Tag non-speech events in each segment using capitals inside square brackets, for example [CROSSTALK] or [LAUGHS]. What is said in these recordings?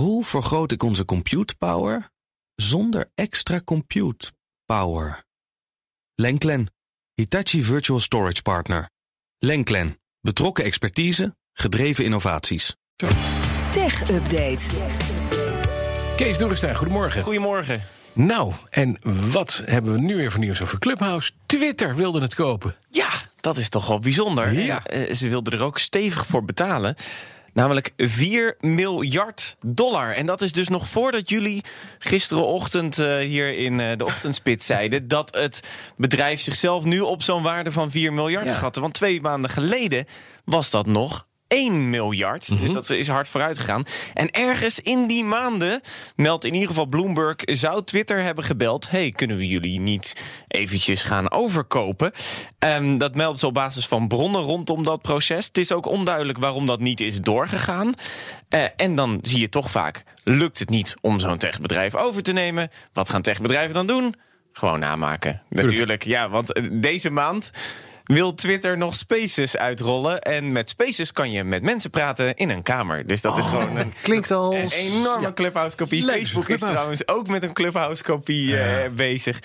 Hoe vergroot ik onze compute power zonder extra compute power? Lenklen, Hitachi Virtual Storage Partner. Lenklen, betrokken expertise, gedreven innovaties. Tech Update. Kees Dorrestein, goedemorgen. Goedemorgen. Nou, en wat hebben we nu weer voor nieuws over Clubhouse? Twitter wilde het kopen. Ja, dat is toch wel bijzonder. Ja. En, eh, ze wilden er ook stevig voor betalen. Namelijk 4 miljard dollar. En dat is dus nog voordat jullie gisterenochtend eh, hier in eh, de ochtendspit [LAUGHS] zeiden... dat het bedrijf zichzelf nu op zo'n waarde van 4 miljard Ja. schatte. Want twee maanden geleden was dat nog 1 miljard. Mhm. Dus dat is hard vooruit gegaan. En ergens in die maanden, meldt in ieder geval Bloomberg... zou Twitter hebben gebeld... hey, kunnen we jullie niet eventjes gaan overkopen? Ehm, dat melden ze op basis van bronnen rondom dat proces. Het is ook onduidelijk waarom dat niet is doorgegaan. Eh, en dan zie je toch vaak... lukt het niet om zo'n techbedrijf over te nemen. Wat gaan techbedrijven dan doen? Gewoon namaken. Natuurlijk, ja, want eh, deze maand wil Twitter nog Spaces uitrollen. En met Spaces kan je met mensen praten in een kamer. Dus dat is gewoon een, Klinkt een enorme Clubhouse-kopie. Lijkt Facebook op is Clubhouse. trouwens ook met een Clubhouse-kopie eh, bezig.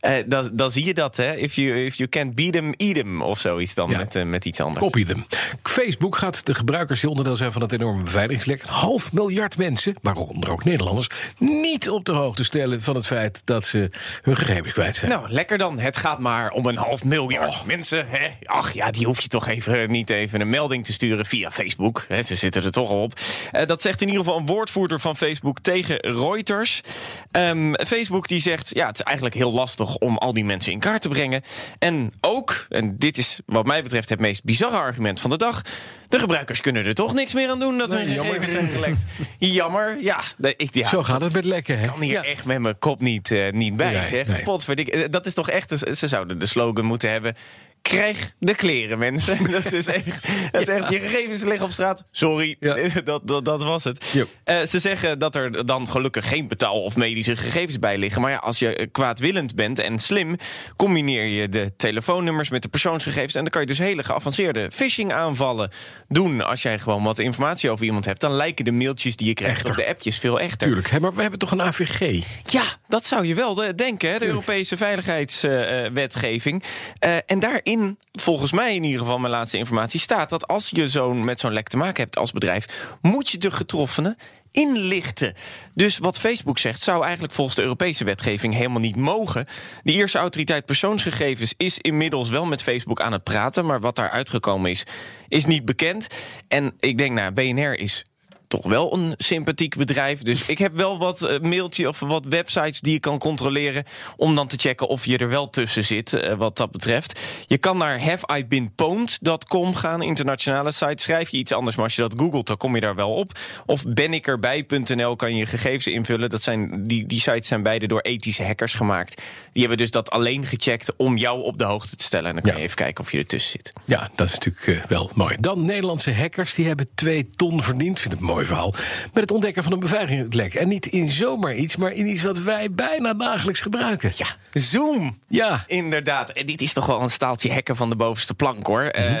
Eh, dan, dan zie je dat, hè. If you, if you can't beat them, eat them. Of zoiets dan Ja. met, eh, met iets anders. Copy them. Facebook gaat de gebruikers die onderdeel zijn van het enorme beveiligingslek... een half miljard mensen, waaronder ook Nederlanders... niet op de hoogte stellen van het feit dat ze hun gegevens kwijt zijn. Nou, lekker dan. Het gaat maar om een half miljard Oh. mensen. Hè? Ach ja, die hoef je toch even niet even een melding te sturen via Facebook. Hè? Ze zitten er toch al op. Eh, dat zegt in ieder geval een woordvoerder van Facebook tegen Reuters. Ehm, Facebook die zegt, ja, het is eigenlijk heel lastig om al die mensen in kaart te brengen. En ook, en dit is wat mij betreft het meest bizarre argument van de dag... de gebruikers kunnen er toch niks meer aan doen dat hun gegevens zijn gelekt. Jammer, ja. Ik, ja Zo gaat het met lekken, hè? ik kan hier Ja. echt met mijn kop niet, eh, niet bij, Nee, zeg. nee. Potverdik, eh, dat is toch echt... Ze zouden de slogan moeten hebben... Krijg de kleren, mensen. [LAUGHS] Dat is echt, dat is echt je gegevens liggen op straat. Sorry, Ja. [LAUGHS] dat, dat, dat was het. Eh, ze zeggen dat er dan gelukkig geen betaal- of medische gegevens bij liggen. Maar ja, als je eh, kwaadwillend bent en slim... combineer je de telefoonnummers met de persoonsgegevens... en dan kan je dus hele geavanceerde phishing-aanvallen doen. Als jij gewoon wat informatie over iemand hebt... dan lijken de mailtjes die je krijgt Echter. op de appjes veel echter. Tuurlijk, hè, maar we hebben toch een AVG? Ja, dat zou je wel de- denken, hè? de Europese veiligheidswetgeving. Eh, en volgens mij in ieder geval mijn laatste informatie, staat dat als je zo'n met zo'n lek te maken hebt als bedrijf, moet je de getroffenen inlichten. Dus wat Facebook zegt, zou eigenlijk volgens de Europese wetgeving helemaal niet mogen. De Ierse autoriteit persoonsgegevens is inmiddels wel met Facebook aan het praten, maar wat daar uitgekomen is, is niet bekend. En ik denk, nou, BNR is toch wel een sympathiek bedrijf. Dus ik heb wel wat eh, mailtje of wat websites die je kan controleren... om dan te checken of je er wel tussen zit, eh, wat dat betreft. Je kan naar haveibeenpwned.com gaan, internationale site. Schrijf je iets anders, maar als je dat googelt, dan kom je daar wel op. Of benikkerbij.nl kan je je gegevens invullen. Dat zijn, die, die sites zijn beide door ethische hackers gemaakt. Die hebben dus dat alleen gecheckt om jou op de hoogte te stellen. En dan kan Ja. je even kijken of je ertussen zit. Ja, dat is natuurlijk eh, wel mooi. Dan Nederlandse hackers, die hebben twee ton verdiend. Vind het een mooi verhaal. Met het ontdekken van een beveiligingslek. En niet in zomaar iets, maar in iets wat wij bijna dagelijks gebruiken. Ja, Zoom. Ja. Inderdaad, en dit is toch wel een staaltje hacken van de bovenste plank hoor. Eh,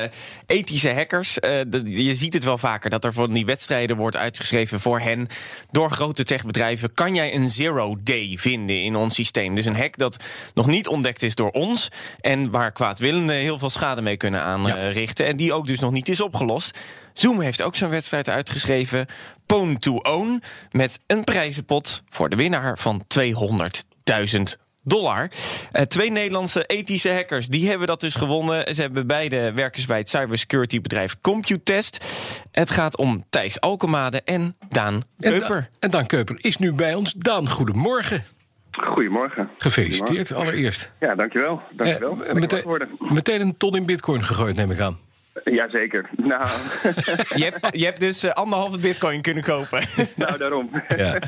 ethische hackers, eh, de- je ziet het wel vaker dat er van die wedstrijden wordt uitgeschreven voor hen. Door grote techbedrijven kan jij een zero day vinden in ons systeem. Dus een hack dat nog niet ontdekt is door ons en waar kwaadwillenden heel veel schade mee kunnen aanrichten. En die ook dus nog niet is opgelost. Zoom heeft ook zo'n wedstrijd uitgeschreven, Pwn to Own, met een prijzenpot voor de winnaar van 200.000 dollar. Eh, twee Nederlandse ethische hackers die hebben dat dus gewonnen. Ze hebben beide werkers bij het cybersecurity bedrijf Computest. Het gaat om Thijs Alkemade en Daan En, Keuper. Da- en Daan Keuper is nu bij ons. Daan, goedemorgen. Goedemorgen. Gefeliciteerd allereerst. Ja, dankjewel. dankjewel. Eh, meteen, meteen een ton in bitcoin gegooid, neem ik aan. Jazeker. Nou, [LAUGHS] Je, hebt, je hebt dus eh, anderhalve bitcoin kunnen kopen. [LAUGHS] nou, daarom. Ja.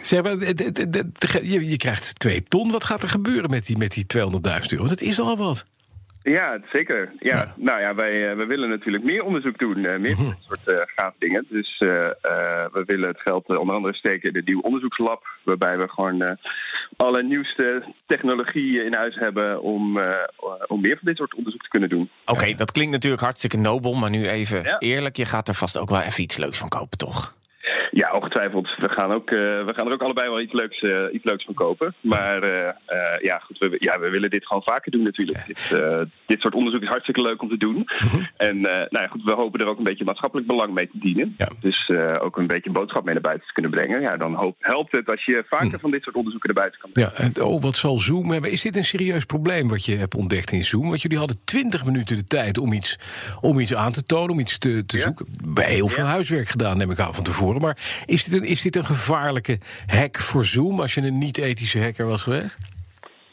zeg maar, je, je krijgt twee ton. Wat gaat er gebeuren met die, met die 200.000 euro? Dat is al wat. Ja, zeker. Ja. Ja. Nou ja, wij, eh, wij willen natuurlijk meer onderzoek doen. eh, meer van dit soort eh gave dingen. Dus we willen het geld onder andere steken in de nieuwe onderzoekslab. Waarbij we gewoon alle nieuwste technologieën in huis hebben om, om meer van dit soort onderzoek te kunnen doen. Oké, dat klinkt natuurlijk hartstikke nobel, maar nu even Ja. eerlijk. Je gaat er vast ook wel even iets leuks van kopen, toch? Ja, ongetwijfeld. We gaan, ook, uh, we gaan er ook allebei wel iets leuks, uh, iets leuks van kopen. Maar uh, ja, goed, we, ja, we willen dit gewoon vaker doen natuurlijk. Dit, dit soort onderzoek is hartstikke leuk om te doen. -huh. En nou ja, goed, we hopen er ook een beetje maatschappelijk belang mee te dienen. Ja. Dus ook een beetje een boodschap mee naar buiten te kunnen brengen. Ja, dan hoop, helpt het als je vaker -huh. van dit soort onderzoeken naar buiten kan brengen. Ja, en oh, wat zal Zoom hebben? Is dit een serieus probleem wat je hebt ontdekt in Zoom? Want jullie hadden 20 minuten de tijd om iets, om iets aan te tonen, om iets te, te ja. zoeken. Bij heel veel huiswerk gedaan, neem ik aan van tevoren. Maar is dit, een, is dit een gevaarlijke hack voor Zoom als je een niet-ethische hacker was geweest?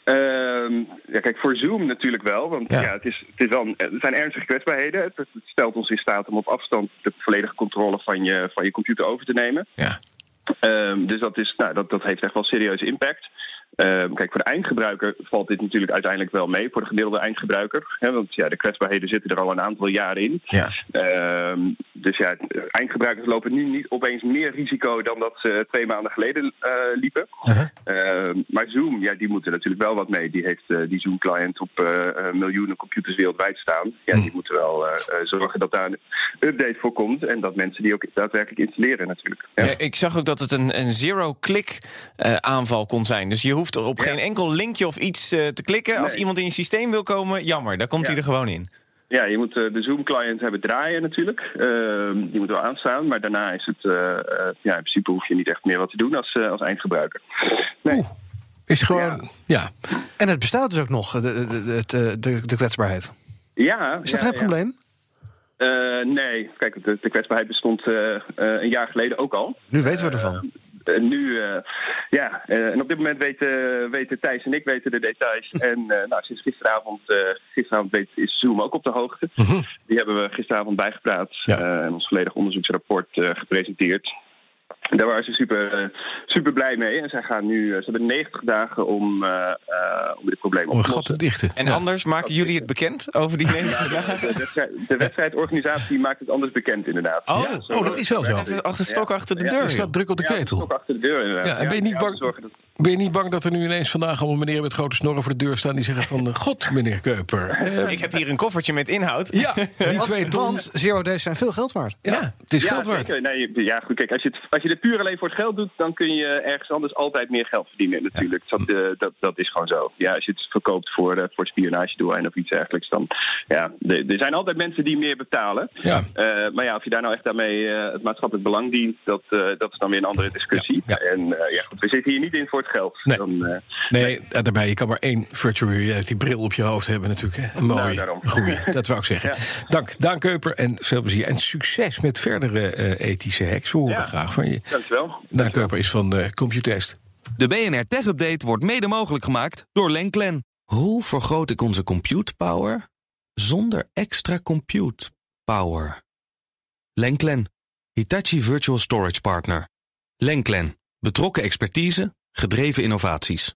Uh, ja, kijk, voor Zoom natuurlijk wel. Want ja. ja het, is, het, is wel, het zijn ernstige kwetsbaarheden. Het, het, stelt ons in staat om op afstand de volledige controle van je, van je computer over te nemen. Ja. Um, dus dat, is, nou, dat, dat heeft echt wel serieuze impact. Um, kijk, voor de eindgebruiker valt dit natuurlijk uiteindelijk wel mee. Voor de gemiddelde eindgebruiker. Hè, want ja, de kwetsbaarheden zitten er al een aantal jaar in. Ja. Um, dus ja, eindgebruikers lopen nu niet opeens meer risico dan dat ze twee maanden geleden uh, liepen. Uh -huh. um, maar Zoom, ja, die moeten natuurlijk wel wat mee. Die heeft uh, die Zoom-client op uh, miljoenen computers wereldwijd staan. Ja, die moeten wel zorgen dat daar een update voor komt. En dat mensen die ook daadwerkelijk installeren natuurlijk. Ja. Ja, ik zag ook dat het een, een zero-click aanval kon zijn. Dus je hoeft hoeft er op ja. geen enkel linkje of iets uh, te klikken. Nee. Als iemand in je systeem wil komen, jammer, daar komt ja. hij er gewoon in. Ja, je moet uh, de Zoom-client hebben draaien natuurlijk. Uh, die moet wel aanstaan, maar daarna is het... Uh, ja, in principe hoef je niet echt meer wat te doen als, als eindgebruiker. Nee. Oeh, is gewoon... Ja. ja. En het bestaat dus ook nog, de, de, de, de, de kwetsbaarheid. Ja. Is dat ja, geen probleem? Uh, nee, kijk, de, de kwetsbaarheid bestond uh, uh, een jaar geleden ook al. Nu weten we ervan. Nu, ja, en op dit moment weten, weten Thijs en ik weten de details. [LAUGHS] en nou, sinds gisteravond, gisteravond weet, is Zoom ook op de hoogte. Mhm. Die hebben we gisteravond bijgepraat ja. en ons volledig onderzoeksrapport gepresenteerd. En daar waren ze super, super blij mee. En zij gaan nu, ze hebben 90 dagen om, uh, om dit probleem op te lossen. te dichten. En ja. anders maken jullie het bekend over die [LAUGHS] 90 dagen? De, wedstrijd, de wedstrijdorganisatie maakt het anders bekend, inderdaad. Oh, ja, zo, oh dat is wel zo. Even achter stok achter de deur. Er staat druk op de ketel. stok achter de deur, inderdaad. Ja, en ben je niet bang... Dat... Ben je niet bang dat er nu ineens vandaag allemaal meneer met grote snorren voor de deur staan die zeggen van God, meneer Keuper. Uh, [LAUGHS] ik heb hier een koffertje met inhoud. Ja, die [LAUGHS] twee ton. Want zero days zijn veel geld waard. Ja, ja het is ja, geld waard. Nee, ja, goed, kijk, als je, het, als je dit puur alleen voor het geld doet, dan kun je ergens anders altijd meer geld verdienen natuurlijk. Ja. Dat, uh, dat, dat is gewoon zo. Ja, als je het verkoopt voor, uh, voor spionagedoeleinden of iets dergelijks, dan ja, er zijn altijd mensen die meer betalen. Ja. Uh, maar ja, of je daar nou echt daarmee het maatschappelijk belang dient, dat, dat is dan weer een andere discussie. Ja. En ja, goed, we zitten hier niet in voor het geld. Nee. Dan, nee, nee, daarbij, je kan maar één virtual reality bril op je hoofd hebben natuurlijk. Hè. Een mooie, nou, goeie, [LAUGHS] dat wou ik zeggen. Ja. Dank, Daan Keuper en veel plezier. En succes met verdere uh, ethische hacks. We horen ja. graag van je. Dankjewel. Daan Keuper is van uh, Computest. De BNR Tech Update wordt mede mogelijk gemaakt door Lenklen. Hoe vergroot ik onze compute power zonder extra compute power? Lenklen, Hitachi Virtual Storage Partner. Lenklen, betrokken expertise, gedreven innovaties.